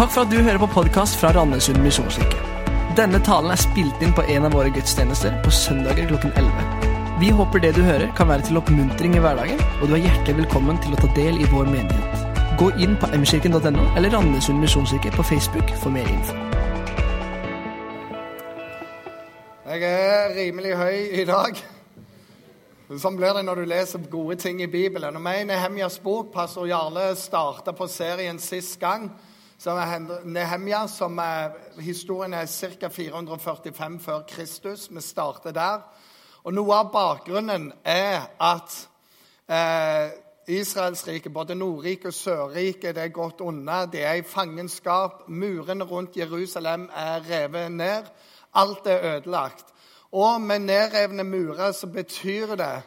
Takk for at du hører på podkast fra Randesund misjonskirke. Denne talen er spilt inn på en av våre gudstjenester på søndager klokken 11. Vi håper det du hører, kan være til oppmuntring i hverdagen, og du er hjertelig velkommen til å ta del i vår menighet. Gå inn på mkirken.no eller Randesund misjonskirke på Facebook for mer info. Jeg er rimelig høy i dag. Sånn blir det når du leser gode ting i Bibelen. Og med Nehemjas bok, pastor Jarle starta på serien sist gang. Så er Nehemja, som er, historien er ca. 445 før Kristus. Vi starter der. Og noe av bakgrunnen er at eh, Israelsriket, både Nordriket og Sørriket, det er gått unna. De er i fangenskap. Murene rundt Jerusalem er revet ned. Alt er ødelagt. Og med nedrevne murer så betyr det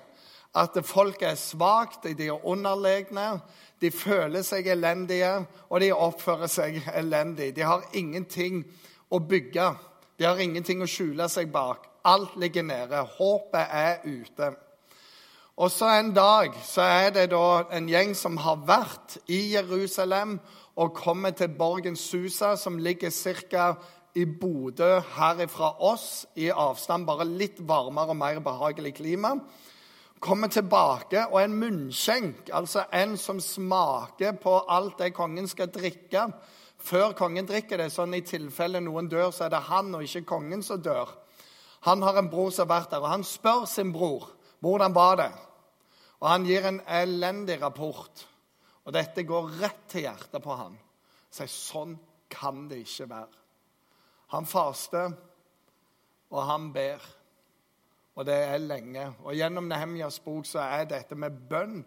at folk er svakt, de er underlegne, de føler seg elendige, og de oppfører seg elendig. De har ingenting å bygge. De har ingenting å skjule seg bak. Alt ligger nede. Håpet er ute. Og så en dag så er det da en gjeng som har vært i Jerusalem og kommer til borgen Susa, som ligger ca i Bodø herifra oss, i avstand, bare litt varmere og mer behagelig klima. Kommer tilbake, og en munnskjenk, altså en som smaker på alt det kongen skal drikke før kongen drikker det, sånn i tilfelle noen dør, så er det han og ikke kongen som dør. Han har en bror som har vært der, og han spør sin bror hvordan var det Og han gir en elendig rapport. Og dette går rett til hjertet på han. Sier sånn kan det ikke være. Han faster, og han ber. Og det er lenge. Og Gjennom Nehemjas bok så er dette med bønn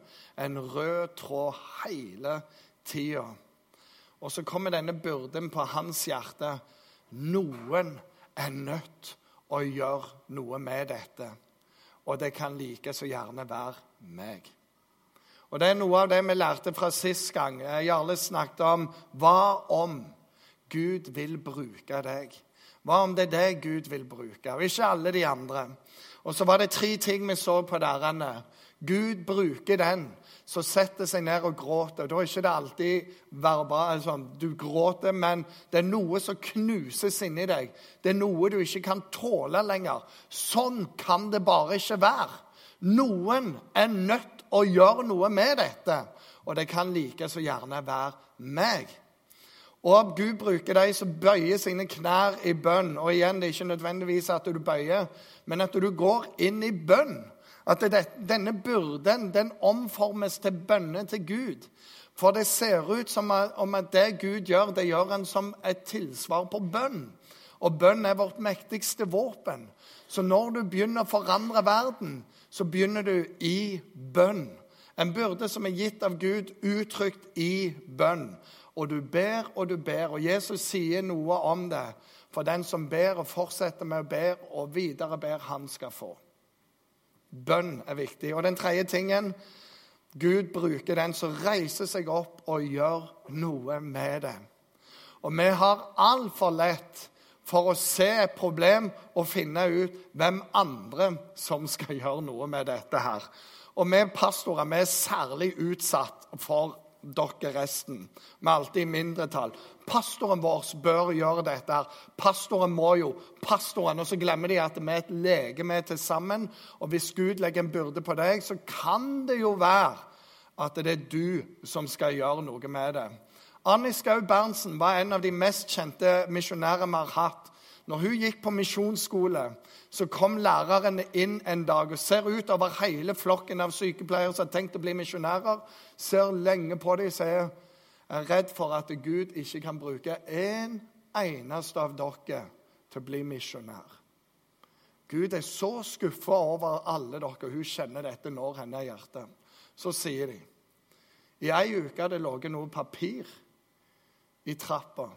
en rød tråd hele tida. Og så kommer denne byrden på hans hjerte. Noen er nødt å gjøre noe med dette. Og det kan like så gjerne være meg. Og Det er noe av det vi lærte fra sist gang. Jarle snakket om hva om Gud vil bruke deg. Hva om det er det Gud vil bruke, og ikke alle de andre? Og så var det tre ting vi så på derene. Gud bruker den som setter seg ned og gråter. Da er ikke det alltid verbal, altså, du gråter, men det er noe som knuses inni deg. Det er noe du ikke kan tåle lenger. Sånn kan det bare ikke være. Noen er nødt å gjøre noe med dette, og det kan like så gjerne være meg. Og Gud bruker de som bøyer sine knær i bønn. Og igjen, det er ikke nødvendigvis at du bøyer, men at du går inn i bønn. At det, denne byrden den omformes til bønner til Gud. For det ser ut som om at det Gud gjør, det gjør han som et tilsvar på bønn. Og bønn er vårt mektigste våpen. Så når du begynner å forandre verden, så begynner du i bønn. En byrde som er gitt av Gud, uttrykt i bønn og du ber og du ber. Og Jesus sier noe om det. For den som ber og fortsetter med å be og videre ber, han skal få. Bønn er viktig. Og den tredje tingen Gud bruker den som reiser seg opp og gjør noe med det. Og vi har altfor lett for å se et problem og finne ut hvem andre som skal gjøre noe med dette her. Og vi pastorer vi er særlig utsatt for dere resten. Vi er alltid i mindretall. Pastoren vår bør gjøre dette. her. Pastoren må jo. Pastoren, Og så glemmer de at vi er et legeme til sammen. Og hvis Gud legger en byrde på deg, så kan det jo være at det er du som skal gjøre noe med det. Annie Skau Berntsen var en av de mest kjente misjonærer vi har hatt. Når hun gikk på misjonsskole, så kom læreren inn en dag og ser ut over hele flokken av sykepleiere som har tenkt å bli misjonærer. Ser lenge på dem og sier er redd for at Gud ikke kan bruke en eneste av dere til å bli misjonær. Gud er så skuffa over alle dere, hun kjenner dette når henne i hjertet. Så sier de i ei uke hadde det ligget noe papir i trappa.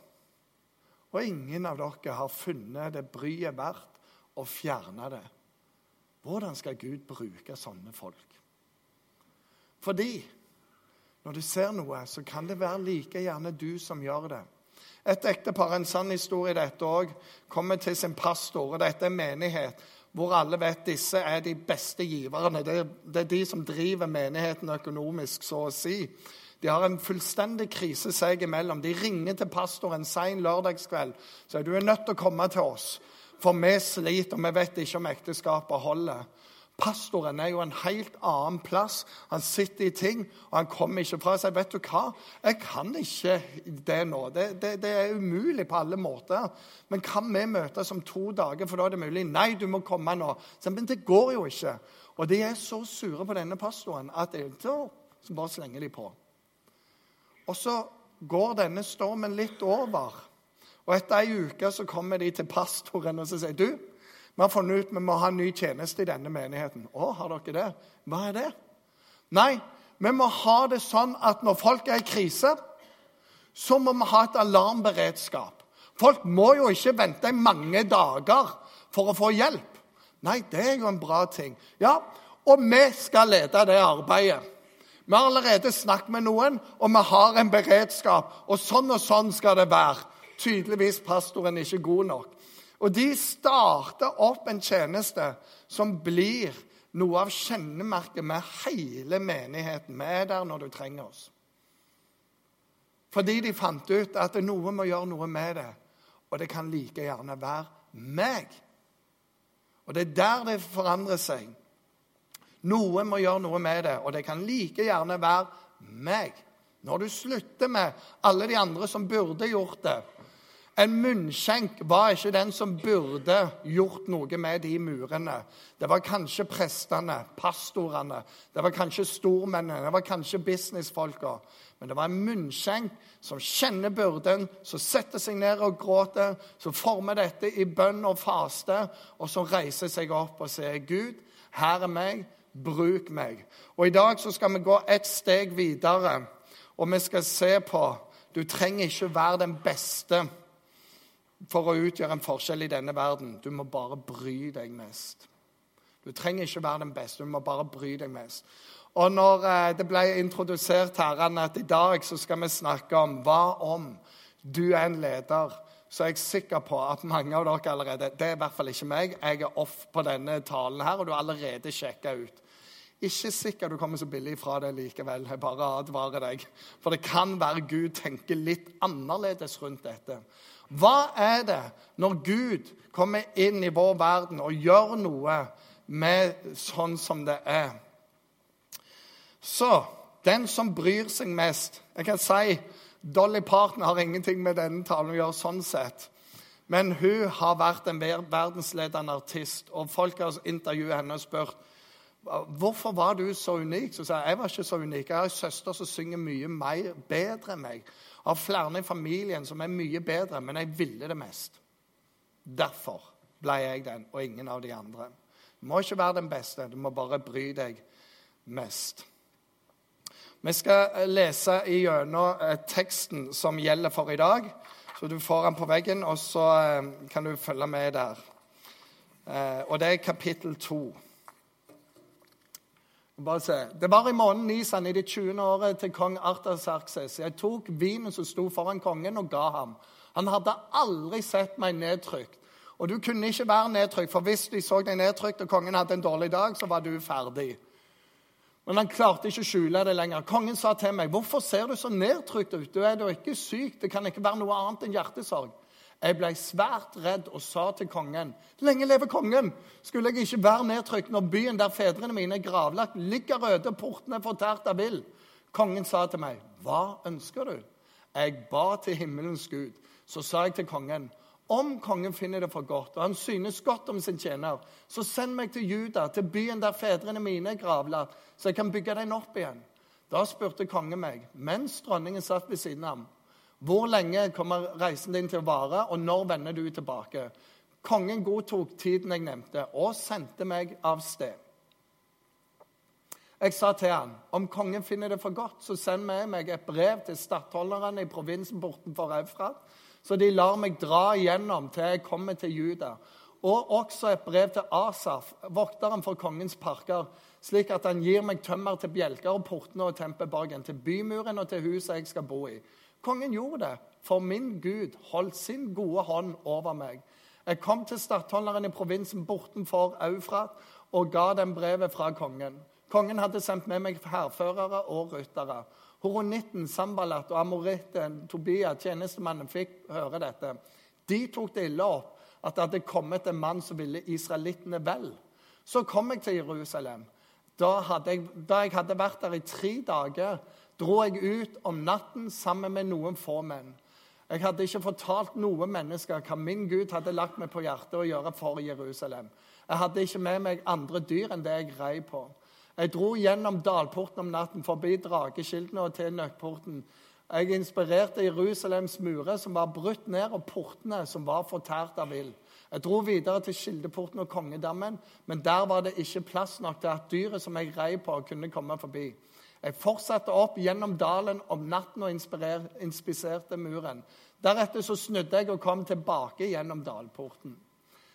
Og ingen av dere har funnet det bryet verdt å fjerne det. Hvordan skal Gud bruke sånne folk? Fordi når du ser noe, så kan det være like gjerne du som gjør det. Et ektepar, en sann historie dette òg, kommer til sin pastor, og dette er menighet. hvor alle vet disse er de beste giverne. Det, er de som driver menigheten økonomisk, så å si. De har en fullstendig krise seg imellom. De ringer til pastor en lørdagskveld og du er nødt til å komme til oss, for vi sliter, og vi vet ikke om ekteskapet holder. Pastoren er jo en helt annen plass. Han sitter i ting, og han kommer ikke fra seg. Vet du hva? Jeg kan ikke det nå. Det, det, det, er umulig på alle måter. Men kan vi møtes om to dager, for da er det mulig? Nei, du må komme nå. Men det går jo ikke. Og de er så sure på denne pastoren at så bare slenger de på. Og så går denne stormen litt over. Og etter ei uke så kommer de til pastoren og så sier du, vi har funnet ut vi må ha en ny tjeneste i denne menigheten. Å, har dere det? Hva er det? Nei, vi må ha det sånn at når folk er i krise, så må vi ha et alarmberedskap. Folk må jo ikke vente i mange dager for å få hjelp. Nei, det er jo en bra ting. Ja, og vi skal lede det arbeidet. Vi har allerede snakket med noen, og vi har en beredskap. Og sånn og sånn skal det være. Tydeligvis pastoren ikke god nok. Og de starter opp en tjeneste som blir noe av kjennemerket med hele menigheten. Vi er der når du trenger oss. Fordi de fant ut at noe må gjøre noe med det. Og det kan like gjerne være meg. Og det er der det forandrer seg. Noe må gjøre noe med det, og det kan like gjerne være meg. Når du slutter med alle de andre som burde gjort det, en munnskjenk var ikke den som burde gjort noe med de murene. Det var kanskje prestene, pastorene, det var kanskje stormennene, det var kanskje businessfolka. Men det var en munnskjenk som kjenner byrden, som setter seg ned og gråter, som former dette i bønn og faste, og som reiser seg opp og sier, 'Gud, her er meg. Bruk meg.' Og I dag så skal vi gå et steg videre, og vi skal se på Du trenger ikke være den beste for å utgjøre en forskjell i denne verden. Du må bare bry deg mest. Du trenger ikke være den beste, du må bare bry deg mest. Og når eh, det ble introdusert her at i dag så skal vi snakke om hva om du er en leder, så er jeg sikker på at mange av dere allerede Det er i hvert fall ikke meg. Jeg er off på denne talen her, og du har allerede sjekka ut. Ikke sikkert du kommer så billig fra det likevel. Jeg bare advarer deg. For det kan være Gud tenker litt annerledes rundt dette. Hva er det når Gud kommer inn i vår verden og gjør noe med sånn som det er? Så den som bryr seg mest Jeg kan si Dolly Parton har ingenting med denne talen å gjøre sånn sett. Men hun har vært en verdensledende artist, og folk har intervjuet henne og spurt hvorfor var du så unik. Så sa jeg jeg var ikke så unik. Jeg har en søster som synger mye mer, bedre enn meg Jeg har flere i familien som er mye bedre, men jeg ville det mest. Derfor ble jeg den, og ingen av de andre. Du må ikke være den beste, du må bare bry deg mest. Vi skal lese gjennom eh, teksten som gjelder for i dag. Så du får den på veggen, og så eh, kan du følge med der. Eh, og det er kapittel to. Bare se. Det var i måneden Nisan i det 20. året til kong Artaxerxes. Jeg tok vinen som sto foran kongen, og ga ham. Han hadde aldri sett meg nedtrykt. Og du kunne ikke være nedtrykt, for hvis de så deg nedtrykt og kongen hadde en dårlig dag, så var du ferdig. Men han klarte ikke å skjule det lenger. Kongen sa til meg, 'Hvorfor ser du så nedtrykt ut? Du er da ikke syk. Det kan ikke være noe annet enn hjertesorg.' Jeg ble svært redd og sa til kongen Lenge leve kongen! Skulle jeg ikke være nedtrykt når byen der fedrene mine er gravlagt, ligger røde, portene fortært av vill? Kongen sa til meg, Hva ønsker du? Jeg ba til himmelens Gud. Så sa jeg til kongen, om kongen finner det for godt, og han synes godt om sin tjener, så send meg til Juda, til byen der fedrene mine er gravlagt, så jeg kan bygge den opp igjen. Da spurte kongen meg, mens dronningen satt ved siden av ham, hvor lenge kommer reisen din til å vare, og når vender du tilbake? Kongen godtok tiden jeg nevnte, og sendte meg av sted. Jeg sa til han, om kongen finner det for godt, så send med meg et brev til stattholderne i provinsen bortenfor Eufrat, så de lar meg dra igjennom til jeg kommer til Juda. Og også et brev til Asaf, vokteren for kongens parker, slik at han gir meg tømmer til bjelker og portene og tempelborgen, til bymuren og til huset jeg skal bo i. Kongen gjorde det, for min Gud holdt sin gode hånd over meg. Jeg kom til stattholderen i provinsen bortenfor Eufrat og ga dem brevet fra kongen. Kongen hadde sendt med meg hærførere og ryttere. Horonitten, Sambalat og amoritten Tobia, tjenestemannen, fikk høre dette. De tok det ille opp at det hadde kommet en mann som ville israelittene vel. Så kom jeg til Jerusalem. Da, jeg, da jeg hadde vært der i tre dager, dro jeg ut om natten sammen med noen få menn. Jeg hadde ikke fortalt noen mennesker hva min Gud hadde lagt meg på hjertet å gjøre for Jerusalem. Jeg hadde ikke med meg andre dyr enn det jeg rei på. Jeg dro gjennom dalporten om natten, forbi drageskiltene og til nøkporten. Jeg inspirerte Jerusalems murer, som var brutt ned, og portene, som var fortært av ild. Jeg dro videre til Kildeporten og Kongedammen, men der var det ikke plass nok til at dyret som jeg rei på, kunne komme forbi. Jeg fortsatte opp gjennom dalen om natten og inspiserte muren. Deretter så snudde jeg og kom tilbake gjennom dalporten.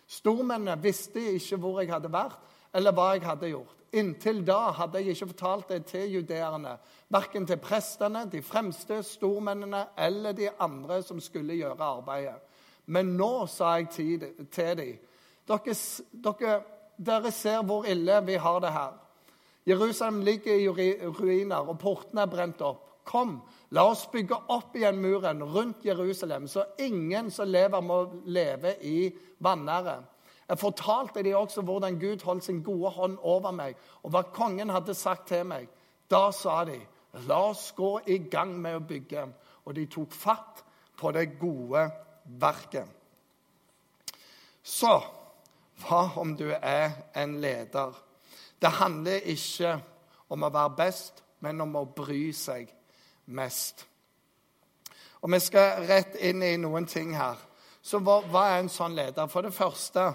Stormennene visste ikke hvor jeg hadde vært, eller hva jeg hadde gjort. Inntil da hadde jeg ikke fortalt det til judeerne, verken til prestene, de fremste stormennene eller de andre som skulle gjøre arbeidet. Men nå sa jeg til dem dere, dere, dere ser hvor ille vi har det her. Jerusalem ligger i ruiner, og portene er brent opp. Kom, la oss bygge opp igjen muren rundt Jerusalem, så ingen som lever, må leve i vanære. Jeg fortalte dem også hvordan Gud holdt sin gode hånd over meg, og hva kongen hadde sagt til meg. Da sa de, la oss gå i gang med å bygge. Og de tok fatt på det gode verket. Så hva om du er en leder? Det handler ikke om å være best, men om å bry seg mest. Og Vi skal rett inn i noen ting her. Så hva, hva er en sånn leder? For det første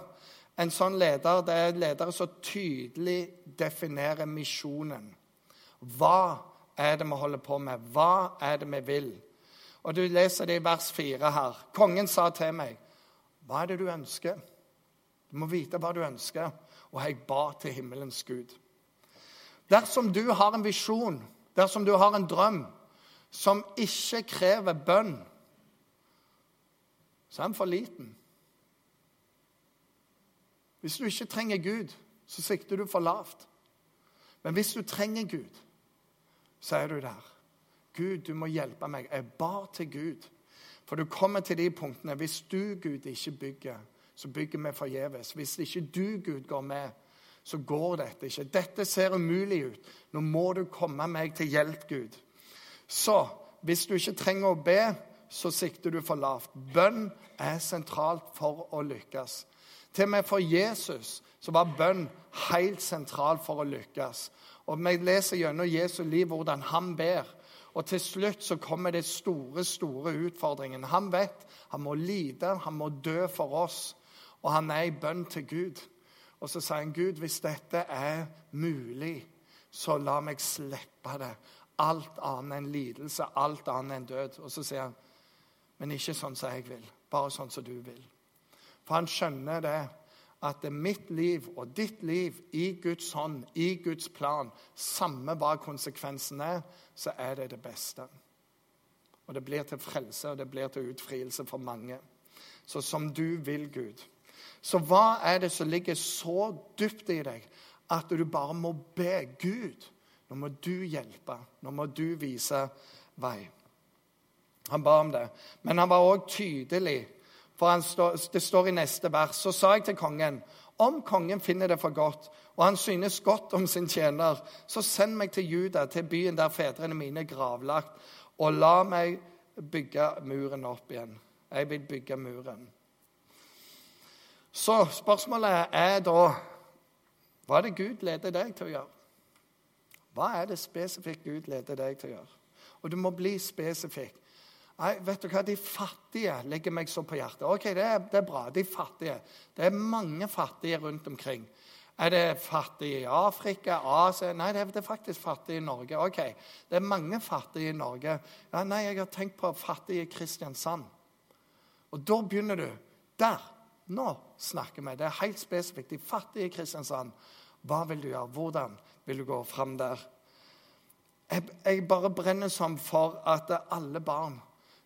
en sånn leder det er ledere som tydelig definerer misjonen. Hva er det vi holder på med? Hva er det vi vil? Og Du leser det i vers 4 her. Kongen sa til meg, 'Hva er det du ønsker?' Du må vite hva du ønsker. Og jeg ba til himmelens Gud. Dersom du har en visjon, dersom du har en drøm som ikke krever bønn, så er den for liten. Hvis du ikke trenger Gud, så sikter du for lavt. Men hvis du trenger Gud, så er du der. Gud, du må hjelpe meg. Jeg bar til Gud. For du kommer til de punktene. Hvis du, Gud, ikke bygger, så bygger vi forgjeves. Hvis ikke du, Gud, går med, så går dette ikke. Dette ser umulig ut. Nå må du komme meg til hjelp, Gud. Så hvis du ikke trenger å be, så sikter du for lavt. Bønn er sentralt for å lykkes. Til og med for Jesus så var bønn helt sentral for å lykkes. Og Vi leser gjennom Jesu liv hvordan han ber. Og til slutt så kommer det store, store utfordringen. Han vet han må lide, han må dø for oss. Og han er i bønn til Gud. Og så sier han, Gud, hvis dette er mulig, så la meg slippe det. Alt annet enn lidelse, alt annet enn død. Og så sier han, men ikke sånn som jeg vil, bare sånn som du vil. For han skjønner det at det er mitt liv og ditt liv i Guds hånd, i Guds plan, samme hva konsekvensen er, så er det det beste. Og det blir til frelse, og det blir til utfrielse for mange. Så som du vil, Gud. Så hva er det som ligger så dypt i deg at du bare må be Gud? Nå må du hjelpe. Nå må du vise vei. Han ba om det. Men han var òg tydelig for stå, det står i neste vers. Så sa jeg til kongen, om kongen finner det for godt, og han synes godt om sin tjener, så send meg til Juda, til byen der fedrene mine er gravlagt, og la meg bygge muren opp igjen. Jeg vil bygge muren. Så spørsmålet er da Hva er det Gud leder deg til å gjøre? Hva er det spesifikt Gud leder deg til å gjøre? Og du må bli spesifikk. Nei, vet du hva, De fattige legger meg så på hjertet. Ok, det er, det er, bra. De fattige. Det er mange fattige rundt omkring. Er det fattige i Afrika, Asia Nei, det er, det er faktisk fattige i Norge. Ok, Det er mange fattige i Norge. Ja, nei, jeg har tenkt på fattige i Kristiansand. Og da begynner du. Der. Nå snakker vi. Det er helt spesifikt. De fattige i Kristiansand. Hva vil du gjøre? Hvordan vil du gå fram der? Jeg, jeg bare brenner som for at alle barn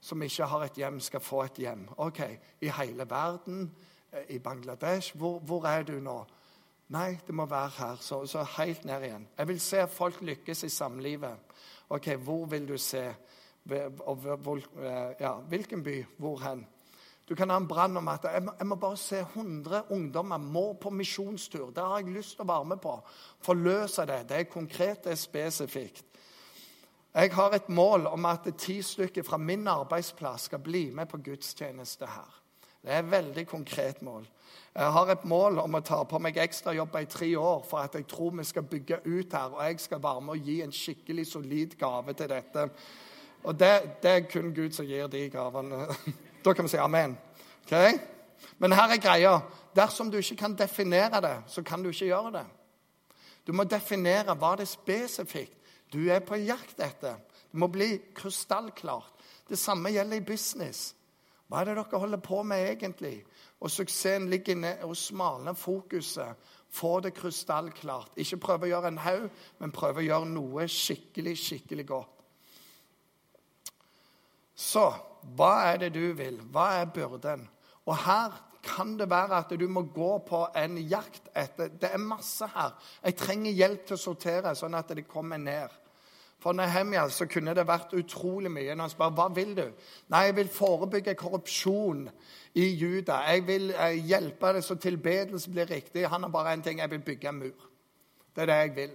som ikke har et hjem, skal få et hjem. Ok, I hele verden, eh, i Bangladesh. Hvor, hvor er du nå? Nei, det må være her. Så, så, helt ned igjen. Jeg vil se folk lykkes i samlivet. Ok, Hvor vil du se? Hvor, eh, ja, hvilken by? Hvor hen? Du kan ha en brann om at jeg må, jeg må, bare se 100 ungdommer må på misjonstur. Det har jeg lyst til å være med på. Forløse det. Det er konkret, det er spesifikt. Jeg har et mål om at ti stykker fra min arbeidsplass skal bli med på gudstjeneste her. Det er et veldig konkret mål. Jeg har et mål om å ta på meg ekstrajobber i tre år for at jeg tror vi skal bygge ut her, og jeg skal være med og gi en skikkelig solid gave til dette. Og det, det er kun Gud som gir de gavene. Da kan vi si amen. Okay? Men her er greia. Dersom du ikke kan definere det, så kan du ikke gjøre det. Du må definere hva det er spesifikt du er på jakt etter. Det må bli krystallklart. Det samme gjelder i business. Hva er det dere holder på med egentlig? Og suksessen ligger ned og smalner fokuset. Få det krystallklart. Ikke prøve å gjøre en haug, men prøve å gjøre noe skikkelig, skikkelig godt. Så hva er det du vil? Hva er byrden? Og her kan det være at du må gå på en jakt etter Det er masse her. Jeg trenger hjelp til å sortere, sånn at det kommer ned. For Nehemia så kunne det vært utrolig mye. Når han spør hva vil du? Nei, jeg vil forebygge korrupsjon i Juda. Jeg vil eh, hjelpe det så tilbedelse blir riktig. Han har bare én ting. Jeg vil bygge en mur. Det er det jeg vil.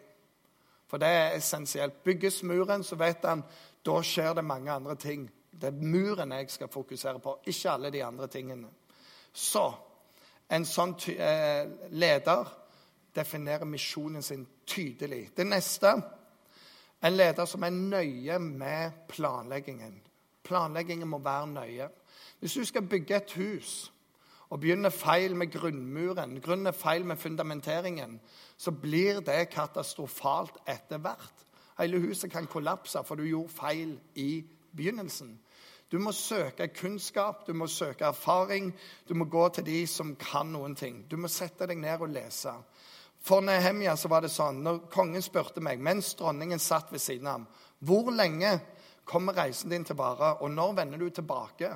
For det er essensielt. Bygges muren, så vet han da skjer det mange andre ting. Det er muren jeg skal fokusere på, ikke alle de andre tingene. Så en sånn eh, leder definerer misjonen sin tydelig. Det neste en leder som er nøye med planleggingen. Planleggingen må være nøye. Hvis du skal bygge et hus og begynner feil med grunnmuren, grunner feil med fundamenteringen, så blir det katastrofalt etter hvert. Hele huset kan kollapse, for du gjorde feil i begynnelsen. Du må søke kunnskap, du må søke erfaring. Du må gå til de som kan noen ting. Du må sette deg ned og lese. For Nehemia så var det sånn, når kongen spurte meg, mens dronningen satt ved siden av ham, hvor lenge kommer reisen din til vare, og når vender du tilbake?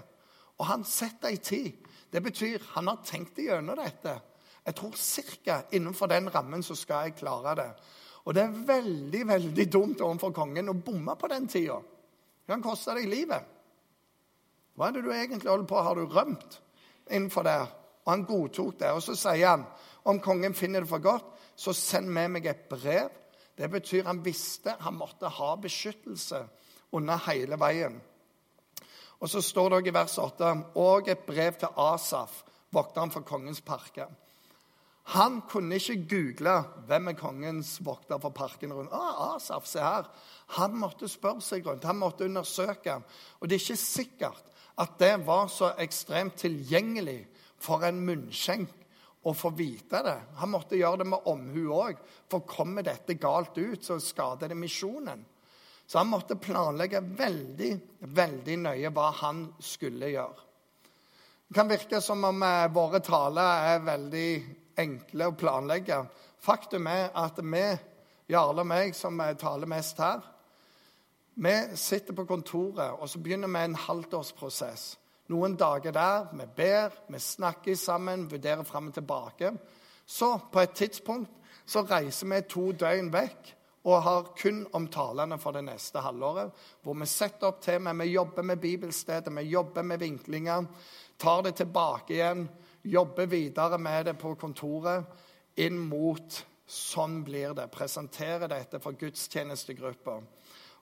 Og han setter ei tid. Det betyr han har tenkt igjennom dette. Jeg tror ca. innenfor den rammen så skal jeg klare det. Og det er veldig veldig dumt overfor kongen å bomme på den tida. Det kan koste deg livet. Hva er det du egentlig holder på Har du rømt innenfor der? Og han godtok det. Og så sier han om kongen finner det for godt, så send med meg et brev. Det betyr han visste han måtte ha beskyttelse under hele veien. Og så står det også i vers 8 og et brev til Asaf, vokteren for kongens parker. Han kunne ikke google hvem er kongens vokter for parken rundt. Ah, Asaf, se her. Han måtte spørre seg rundt, han måtte undersøke. Og det er ikke sikkert at det var så ekstremt tilgjengelig for en munnskjenk å få vite det. Han måtte gjøre det med omhu òg, for kommer dette galt ut, så skader det misjonen. Så han måtte planlegge veldig, veldig nøye hva han skulle gjøre. Det kan virke som om eh, våre taler er veldig enkle å planlegge. Faktum er at vi, Jarle og meg, som eh, taler mest her, vi sitter på kontoret og så begynner vi en halvtårsprosess. Noen dager der, vi ber, vi snakker sammen, vurderer fram og tilbake. Så på et tidspunkt så reiser vi to døgn vekk og har kun om talene for det neste halvåret. Hvor vi setter opp temaet, vi jobber med bibelstedet, vi jobber med vinklinger. Tar det tilbake igjen, jobber videre med det på kontoret. Inn mot sånn blir det. Presenterer dette for gudstjenestegrupper.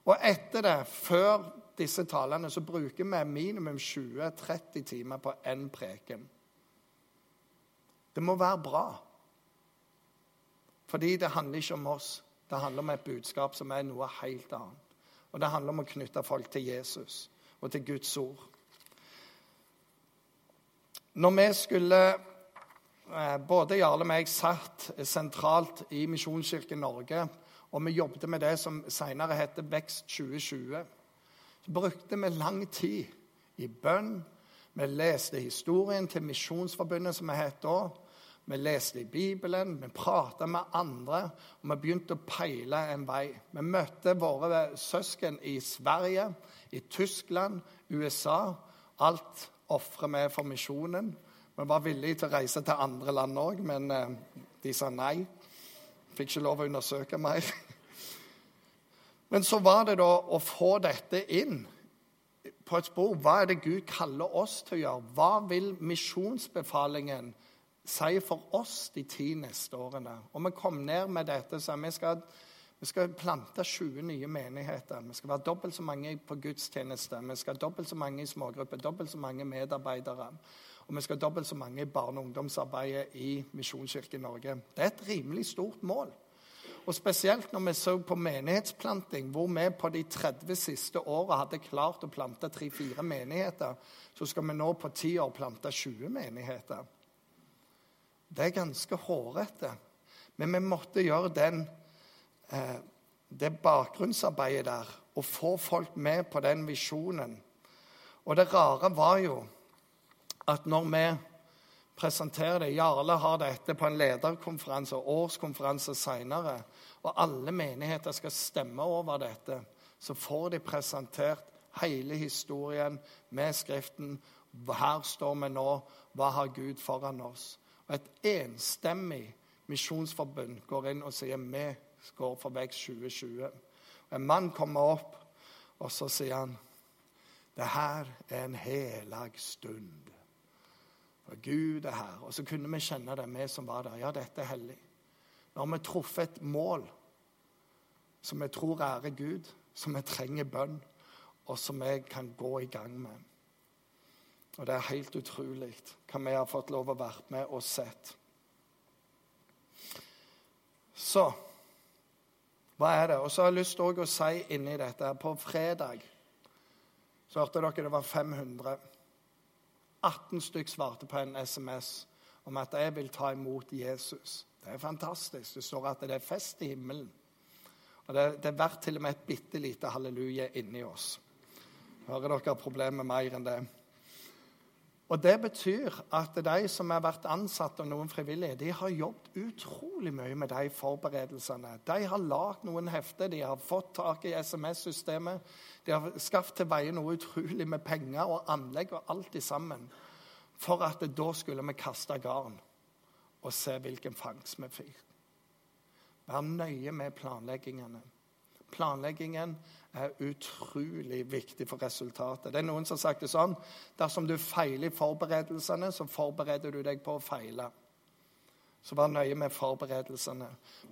Og etter det, før disse talene, så bruker vi minimum 20-30 timer på én preken. Det må være bra. Fordi det handler ikke om oss. Det handler om et budskap som er noe helt annet. Og det handler om å knytte folk til Jesus og til Guds ord. Når vi skulle eh, Både Jarle og meg satt sentralt i Misjonskirken Norge, og vi jobbet med det som senere heter Vekst 2020 så brukte vi lang tid i bønn. Vi leste historien til Misjonsforbundet, som vi het da. Vi leste i Bibelen, vi prata med andre, og vi begynte å peile en vei. Vi møtte våre søsken i Sverige, i Tyskland, USA. Alt ofrer vi for misjonen. Vi var villige til å reise til andre land òg, men eh, de sa nei. Fikk ikke lov å undersøke mer. Men så var det da å få dette inn på et spor. Hva er det Gud kaller oss til å gjøre? Hva vil misjonsbefalingen si for oss de ti neste årene? Og vi kom ned med dette, så vi skal, vi skal plante 20 nye menigheter. Vi skal være dobbelt så mange på gudstjeneste. Vi skal ha dobbelt så mange i smågrupper, dobbelt så mange medarbeidere. Og vi skal ha dobbelt så mange i barne- og ungdomsarbeidet i Misjonskirken Norge. Det er et rimelig stort mål. Og spesielt når vi så på menighetsplanting, hvor vi på de 30 siste åra hadde klart å plante 3-4 menigheter, så skal vi nå på ti år plante 20 menigheter. Det er ganske hårete. Men vi måtte gjøre den, eh, det bakgrunnsarbeidet der og få folk med på den visjonen. Og det rare var jo at når vi presentere det. Jarle har dette på en lederkonferanse og årskonferanse seinere. Og alle menigheter skal stemme over dette. Så får de presentert hele historien med Skriften. Her står vi nå. Hva har Gud foran oss? Og et enstemmig misjonsforbund går inn og sier vi går for vekst 2020. Og en mann kommer opp, og så sier han det her er en helag stund. For Gud er her. Og så kunne vi kjenne det, vi som var der. Ja, dette er hellig. Nå har vi truffet et mål som vi tror ærer Gud, som vi trenger bønn, og som vi kan gå i gang med. Og det er helt utrolig hva vi har fått lov å være med og sett. Så hva er det? Og så har jeg lyst til å si inni dette På fredag så hørte dere det var 500. 18 stykk svarte på en SMS om at jeg vil ta imot Jesus. Det er fantastisk. Det står at det er fest i himmelen. Og Det, det er verdt til og med et bitte lite halleluja inni oss. Hører dere problemet mer enn det? Og Det betyr at de som har vært ansatt og noen frivillige, de har jobbet utrolig mye med de forberedelsene. De har lagd noen hefter, de har fått tak i SMS-systemet. De har skaffet til veie noe utrolig med penger og anlegg og alt sammen. For at da skulle vi kaste garn og se hvilken fangst vi fikk. Vær nøye med planleggingene. Planleggingen er utrolig viktig for resultatet. Det er noen som har sagt det sånn Dersom du feiler i forberedelsene, så forbereder du deg på å feile. Så vær nøye med forberedelsene.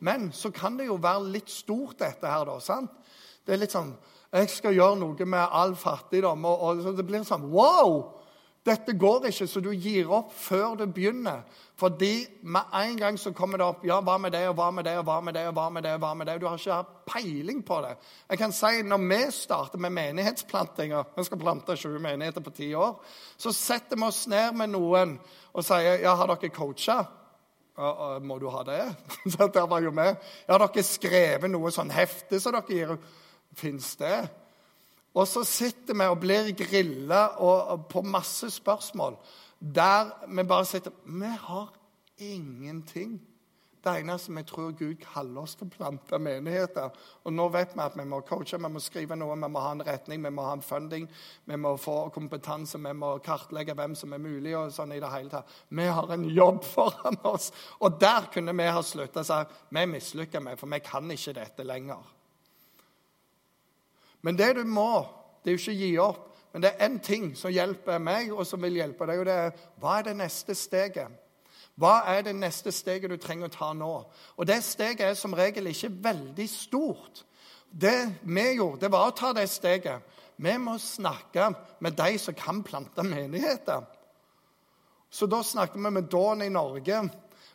Men så kan det jo være litt stort, dette her, da. sant? Det er litt sånn Jeg skal gjøre noe med all fattigdom. Og, og det blir sånn Wow! Dette går ikke, så du gir opp før du begynner. Fordi med en gang så kommer det opp ja, hva med det, og hva med det, og hva med det, og hva med det, og hva med det. Du har ikke hatt peiling på det. Jeg kan si, Når vi starter med menighetsplantinger, vi skal plante 20 menigheter på ti år, så setter vi oss ned med noen og sier ja, har dere coacha? Må du ha det? Så der var jo med. Ja, har dere skrevet noe sånn hefte som dere gir? Fins det? Og så sitter vi og blir grilla på masse spørsmål der vi bare sitter Vi har ingenting. Det eneste vi tror Gud kaller oss til å plante menigheter. Og nå vet vi at vi må coache, vi må skrive noe, vi må ha en retning, vi må ha en funding, vi må få kompetanse, vi må kartlegge hvem som er mulig. og sånn i det hele tatt. Vi har en jobb foran oss. Og der kunne vi ha slutta og sagt vi mislykker med, for vi kan ikke dette lenger. Men det du må, det er jo ikke å gi opp. Men det er én ting som hjelper meg, og som vil hjelpe deg, og det er hva er det neste steget? Hva er det neste steget du trenger å ta nå? Og det steget er som regel ikke veldig stort. Det vi gjorde, det var å ta det steget. Vi må snakke med de som kan plante menigheter. Så da snakket vi med Dawn i Norge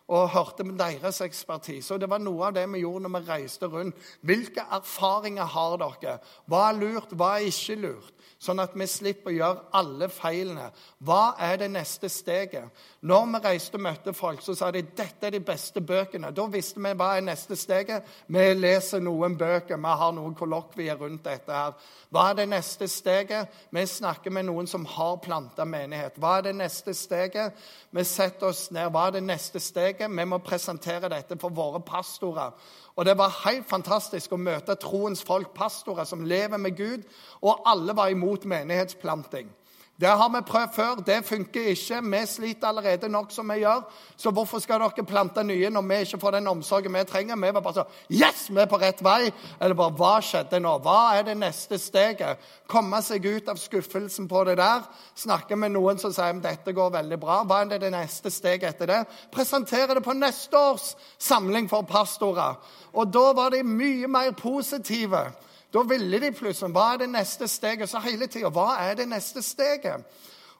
og hørte med deres ekspertise. Og Det var noe av det vi gjorde når vi reiste rundt. Hvilke erfaringer har dere? Hva er lurt, hva er ikke lurt? Sånn at vi slipper å gjøre alle feilene. Hva er det neste steget? Når vi reiste og møtte folk, så sa de dette er de beste bøkene. Da visste vi hva er neste steget. Vi leser noen bøker, vi har noen kollokvier rundt dette. her. Hva er det neste steget? Vi snakker med noen som har planta menighet. Hva er det neste steget? Vi setter oss ned. Hva er det neste steget? Vi må presentere dette for våre pastorer. Og Det var helt fantastisk å møte troens folk, pastorer som lever med Gud. Og alle var imot menighetsplanting. Det har vi prøvd før. Det funker ikke. Vi sliter allerede nok som vi gjør. Så hvorfor skal dere plante nye når vi ikke får den omsorgen vi trenger? Vi var bare sånn Yes, vi er på rett vei! Eller bare Hva skjedde nå? Hva er det neste steget? Komme seg ut av skuffelsen på det der. Snakke med noen som sier dette går veldig bra. Hva er det, det neste steget etter det? Presentere det på neste års samling for pastorer. Og da var de mye mer positive. Da ville de plutselig Hva er det neste steget? Så hele tida Hva er det neste steget?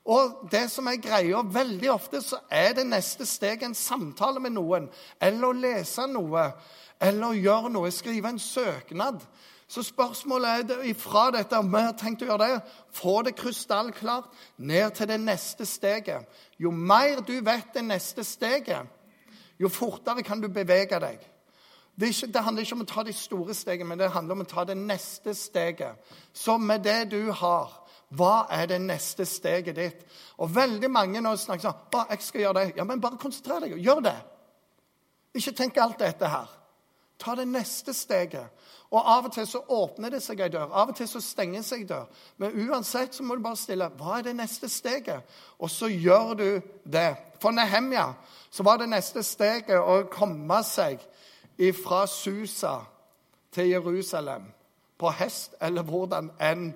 Og det som er greia, veldig ofte så er det neste steget en samtale med noen, eller å lese noe, eller å gjøre noe, skrive en søknad. Så spørsmålet er ifra dette, om vi har tenkt å gjøre det, få det krystallklart ned til det neste steget. Jo mer du vet det neste steget, jo fortere kan du bevege deg. Det, ikke, det, handler ikke om å ta de store stegene, men det handler om å ta det neste steget. Så med det du har, hva er det neste steget ditt? Og veldig mange nå snakker sånn å, 'Jeg skal gjøre det.' Ja, men bare konsentrer deg. Gjør det. Ikke tenk alt dette her. Ta det neste steget. Og Av og til så åpner det seg ei dør, av og til så stenger seg ei dør. Men uansett så må du bare stille hva er det neste steget? Og så gjør du det. For Nehemja så var det neste steget å komme seg fra Susa til Jerusalem på hest, eller hvordan enn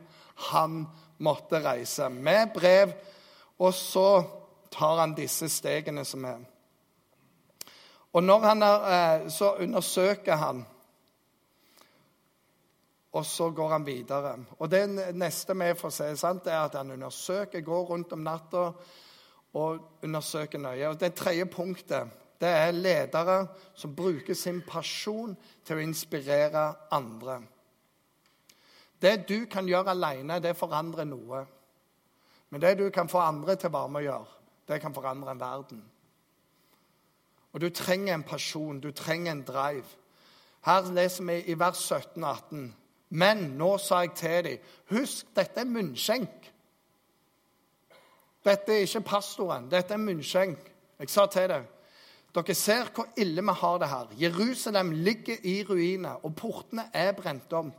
han måtte reise. Med brev, og så tar han disse stegene som er. Og når han er, eh, så undersøker han, og så går han videre. Og det neste vi får se, sant, er at han undersøker, går rundt om natta og undersøker nøye. Og Det tredje punktet det er ledere som bruker sin pasjon til å inspirere andre. Det du kan gjøre alene, det forandrer noe. Men det du kan få andre til å være med å gjøre, det kan forandre en verden. Og du trenger en pasjon, du trenger en drive. Her leser vi i vers 17 og 18. Men nå sa jeg til dem Husk, dette er munnskjenk. Dette er ikke pastoren, dette er munnskjenk. Jeg sa til deg dere ser hvor ille vi har det her. Jerusalem ligger i ruiner, og portene er brent om.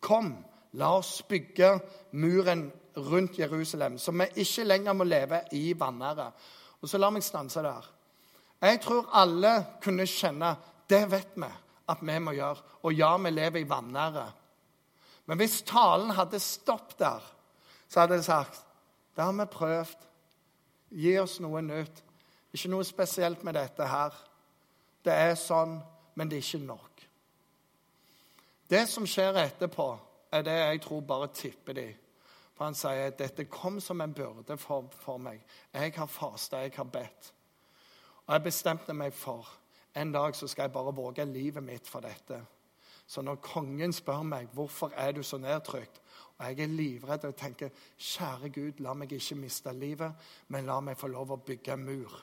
Kom, la oss bygge muren rundt Jerusalem, så vi ikke lenger må leve i vanære. Og så La meg stanse der. Jeg tror alle kunne kjenne det vet vi at vi må gjøre. Og ja, vi lever i vanære. Men hvis talen hadde stoppet der, så hadde jeg sagt det har vi prøvd. Gi oss noe nytt. Ikke noe spesielt med dette her. Det er sånn, men det er ikke nok. Det som skjer etterpå, er det jeg tror bare tipper de. For han sier at dette kom som en byrde for, for meg. Jeg har fasta, jeg har bedt. Og jeg bestemte meg for en dag så skal jeg bare våge livet mitt for dette. Så når kongen spør meg hvorfor er du så nedtrykt, og jeg er livredd og tenker kjære Gud, la meg ikke miste livet, men la meg få lov å bygge en mur.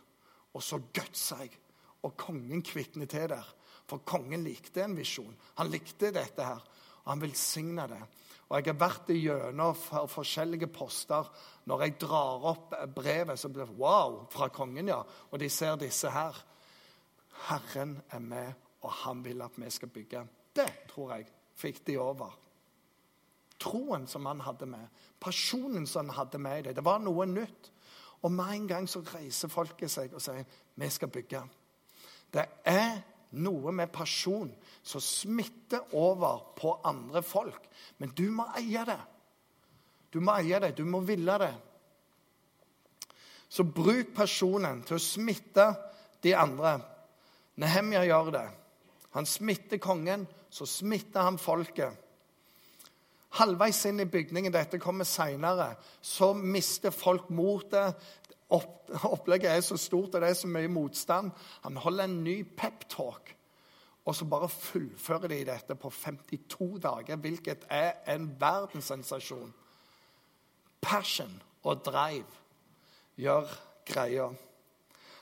Og så gutsa jeg. Og kongen kvitner til der. For kongen likte en visjon. Han likte dette her. Og han velsigna det. Og jeg har vært igjennom for forskjellige poster. Når jeg drar opp brevet, så blir det wow fra kongen, ja. Og de ser disse her. Herren er med, og han vil at vi skal bygge. Det tror jeg fikk de over. Troen som han hadde med, pasjonen som han hadde med i det. Det var noe nytt. Og med en gang så reiser folket seg og sier vi skal bygge. Det er noe med pasjon som smitter over på andre folk. Men du må eie det. Du må eie det. Du må ville det. Så bruk pasjonen til å smitte de andre. Nehemja gjør det. Han smitter kongen, så smitter han folket. Halvveis inn i bygningen, dette kommer seinere, så mister folk motet. Opplegget er så stort, og det er så mye motstand. Han holder en ny peptalk. Og så bare fullfører de dette på 52 dager, hvilket er en verdenssensasjon. Passion og drive gjør greia.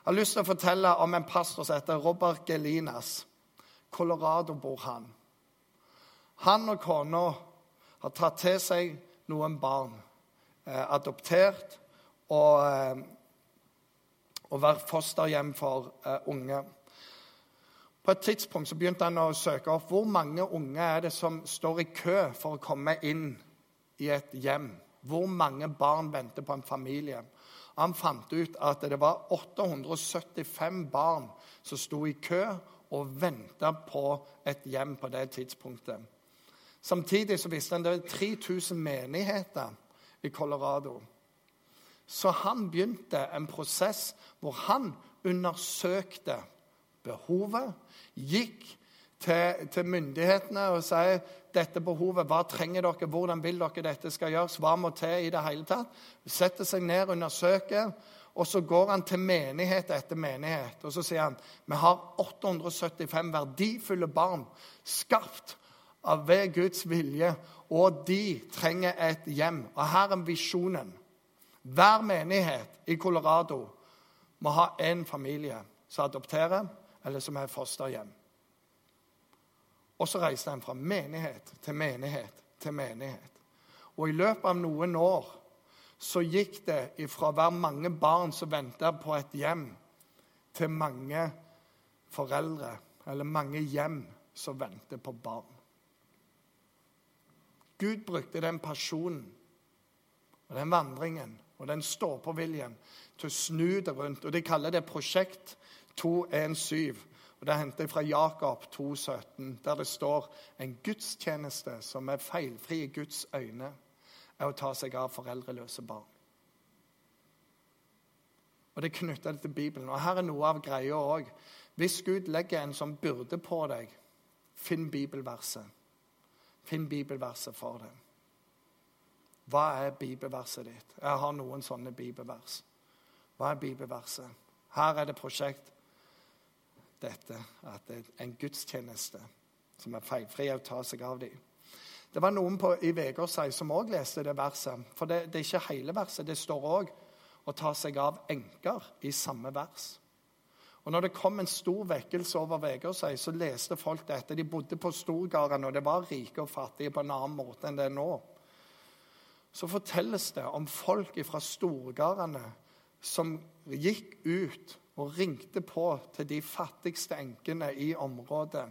Jeg har lyst til å fortelle om en pastor som heter Robert Gelinas. Colorado bor han. Han og kona har tatt til seg noen barn. Eh, adoptert og, eh, og vært fosterhjem for eh, unge. På et tidspunkt så begynte han å søke opp hvor mange unge er det som står i kø for å komme inn i et hjem. hvor mange barn venter på en familie. Han fant ut at det var 875 barn som sto i kø og venta på et hjem på det tidspunktet. Samtidig så visste han det var 3000 menigheter i Colorado. Så han begynte en prosess hvor han undersøkte behovet, gikk til, til myndighetene og sa dette behovet, hva trenger dere, hvordan vil dere dette skal gjøres, hva må til i det hele tatt. Setter seg ned, undersøker, og så går han til menighet etter menighet. Og så sier han vi har 875 verdifulle barn skapt ved Guds vilje, og de trenger et hjem. Og her er visjonen. Hver menighet i Colorado må ha én familie som adopterer, eller som er fosterhjem. Og så reiste han fra menighet til menighet til menighet. Og i løpet av noen år så gikk det ifra å være mange barn som venta på et hjem, til mange foreldre, eller mange hjem, som venter på barn. Gud brukte den personen og den vandringen og den stå-på-viljen til å snu det rundt. Og De kaller det Prosjekt 217. Og Det henter jeg fra Jakob 2,17, der det står en gudstjeneste som er feilfri i Guds øyne, er å ta seg av foreldreløse barn. Og Det knytter det til Bibelen. Og Her er noe av greia òg. Hvis Gud legger en som byrde på deg, finn bibelverset. Finn bibelverset for deg. Hva er bibelverset ditt? Jeg har noen sånne bibelvers. Hva er bibelverset? Her er det prosjekt dette at det er en gudstjeneste som er feilfri å ta seg av dem. Det var noen på, i Vegårshei som òg leste det verset. For det, det, er ikke hele verset. Det står òg å ta seg av enker i samme vers. Og når det kom en stor vekkelse over Vegårshei, så leste folk dette. De bodde på storgårdene, og det var rike og fattige på en annen måte enn det er nå. Så fortelles det om folk fra storgårdene som gikk ut og ringte på til de fattigste enkene i området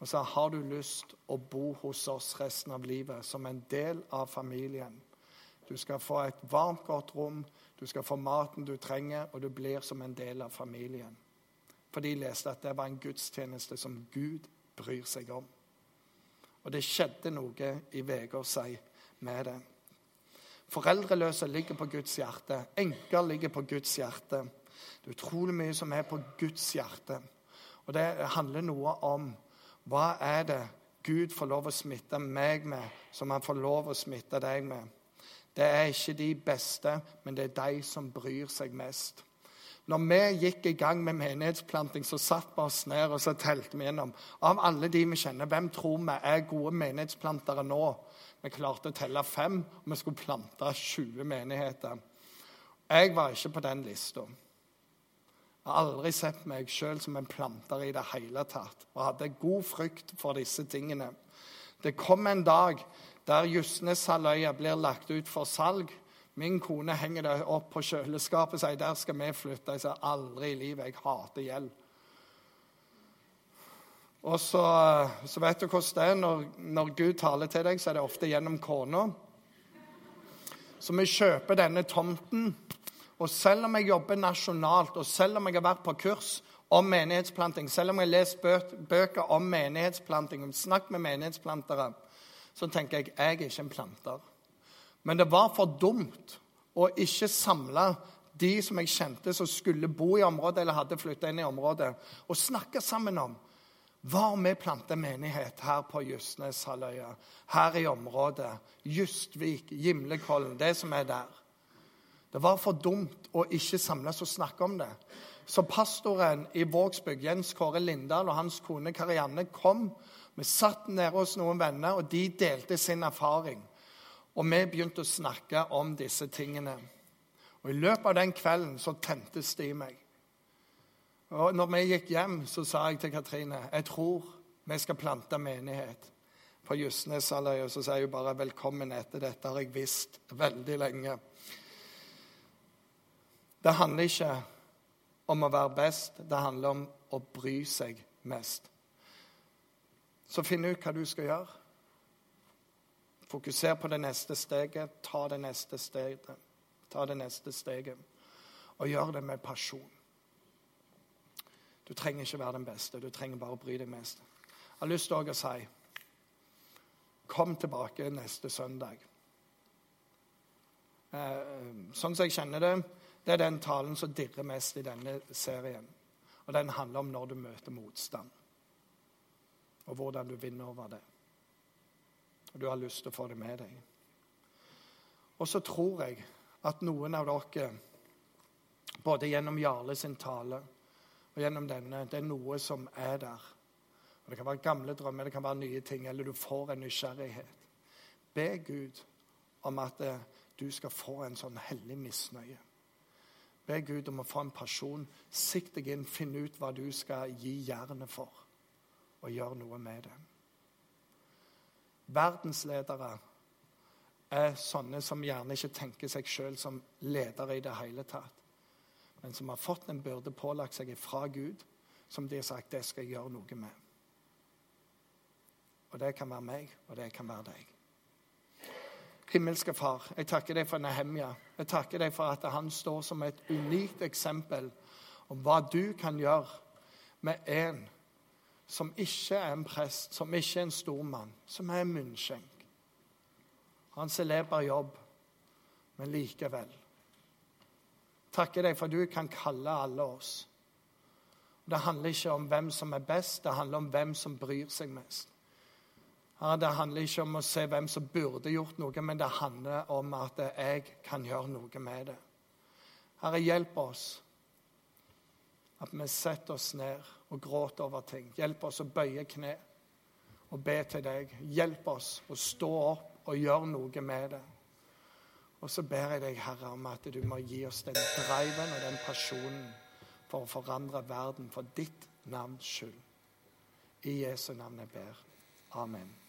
og sa har du lyst å bo hos oss resten av livet som en del av familien. Du skal få et varmt, godt rom, du skal få maten du trenger, og du blir som en del av familien. For de leste at det var en gudstjeneste som Gud bryr seg om. Og det skjedde noe i Vegårshei med det. Foreldreløse ligger på Guds hjerte. Enker ligger på Guds hjerte. Det er utrolig mye som er på Guds hjerte. Og det handler noe om hva er det Gud får lov å smitte meg med, som han får lov å smitte deg med. Det er ikke de beste, men det er de som bryr seg mest. Når vi gikk i gang med menighetsplanting, så satt vi oss ned og så telte vi gjennom. Av alle de vi kjenner, hvem tror vi er gode menighetsplantere nå? Vi klarte å telle fem, og vi skulle plante 20 menigheter. Jeg var ikke på den lista. Jeg har aldri sett meg sjøl som en planter i det hele tatt, og hadde god frykt for disse tingene. Det kom en dag der Justneshalvøya blir lagt ut for salg. Min kone henger det opp på kjøleskapet og sier der skal vi flytte. Jeg sier aldri i livet. Jeg hater gjeld. Og så, så, vet du hvordan det er. Når, når Gud taler til deg, så er det ofte gjennom kona. Så vi kjøper denne tomten og selv om jeg jobber nasjonalt, og selv om jeg har vært på kurs om menighetsplanting, selv om jeg har lest bøker om menighetsplanting, om snakk med menighetsplantere, så tenker jeg jeg er ikke en planter. Men det var for dumt å ikke samle de som jeg kjente som skulle bo i området eller hadde flytta inn i området, og snakke sammen om hva vi planter menighet her på Justneshalvøya, her i området, Justvik, Gimlekollen, det som er der. Det var for dumt å ikke samles og snakke om det. Så pastoren i Vågsbygd, Jens Kåre Lindahl, og hans kone Karianne kom. Vi satt nede hos noen venner, og de delte sin erfaring. Og vi begynte å snakke om disse tingene. Og I løpet av den kvelden så tentes det i meg. Og når vi gikk hjem, så sa jeg til Katrine jeg tror vi skal plante menighet på Justneshalvøya. Så sa hun bare 'velkommen etter'. Dette har jeg visst veldig lenge. Det handler ikke om å være best, det handler om å bry seg mest. Så finn ut hva du skal gjøre. Fokuser på det neste steget. Ta det neste steget. Ta det neste steget. Og gjør det med pasjon. Du trenger ikke være den beste, du trenger bare å bry deg mest. Jeg har lyst til å si Kom tilbake neste søndag. Eh, sånn som jeg kjenner det, det er den talen som dirrer mest i denne serien. Og den handler om når du møter motstand, og hvordan du vinner over det. Og du har lyst til å få det med deg. Og så tror jeg at noen av dere, både gjennom Jarle sin tale og gjennom denne, det er noe som er der. Og Det kan være gamle drømmer, det kan være nye ting, eller du får en nysgjerrighet. Be Gud om at eh, du skal få en sånn hellig misnøye. Be Gud om å få en person. Sikt deg inn, finn ut hva du skal gi jernet for, og gjør noe med det. Verdensledere er sånne som gjerne ikke tenker seg sjøl som ledere i det hele tatt, men som har fått en byrde pålagt seg fra Gud, som de har sagt det skal jeg gjøre noe med. Og det kan være meg, og det kan være deg. Himmelske Far, jeg takker deg for Nehemja. Jeg takker deg for at han står som et unikt eksempel om hva du kan gjøre med en som ikke er en prest, som ikke er en stormann, som er en munnskjenk. Han celeber jobb, men likevel. Takker deg for du kan kalle alle oss. Det handler ikke om hvem som er best, det handler om hvem som bryr seg mest. Det handler ikke om å se hvem som burde gjort noe, men det handler om at jeg kan gjøre noe med det. Herre, hjelp oss at vi setter oss ned og gråte over ting. Hjelp oss å bøye kne og be til deg. Hjelp oss å stå opp og gjøre noe med det. Og så ber jeg deg, Herre, om at du må gi oss den driven og den personen for å forandre verden for ditt navns skyld. I Jesu navn jeg ber. Amen.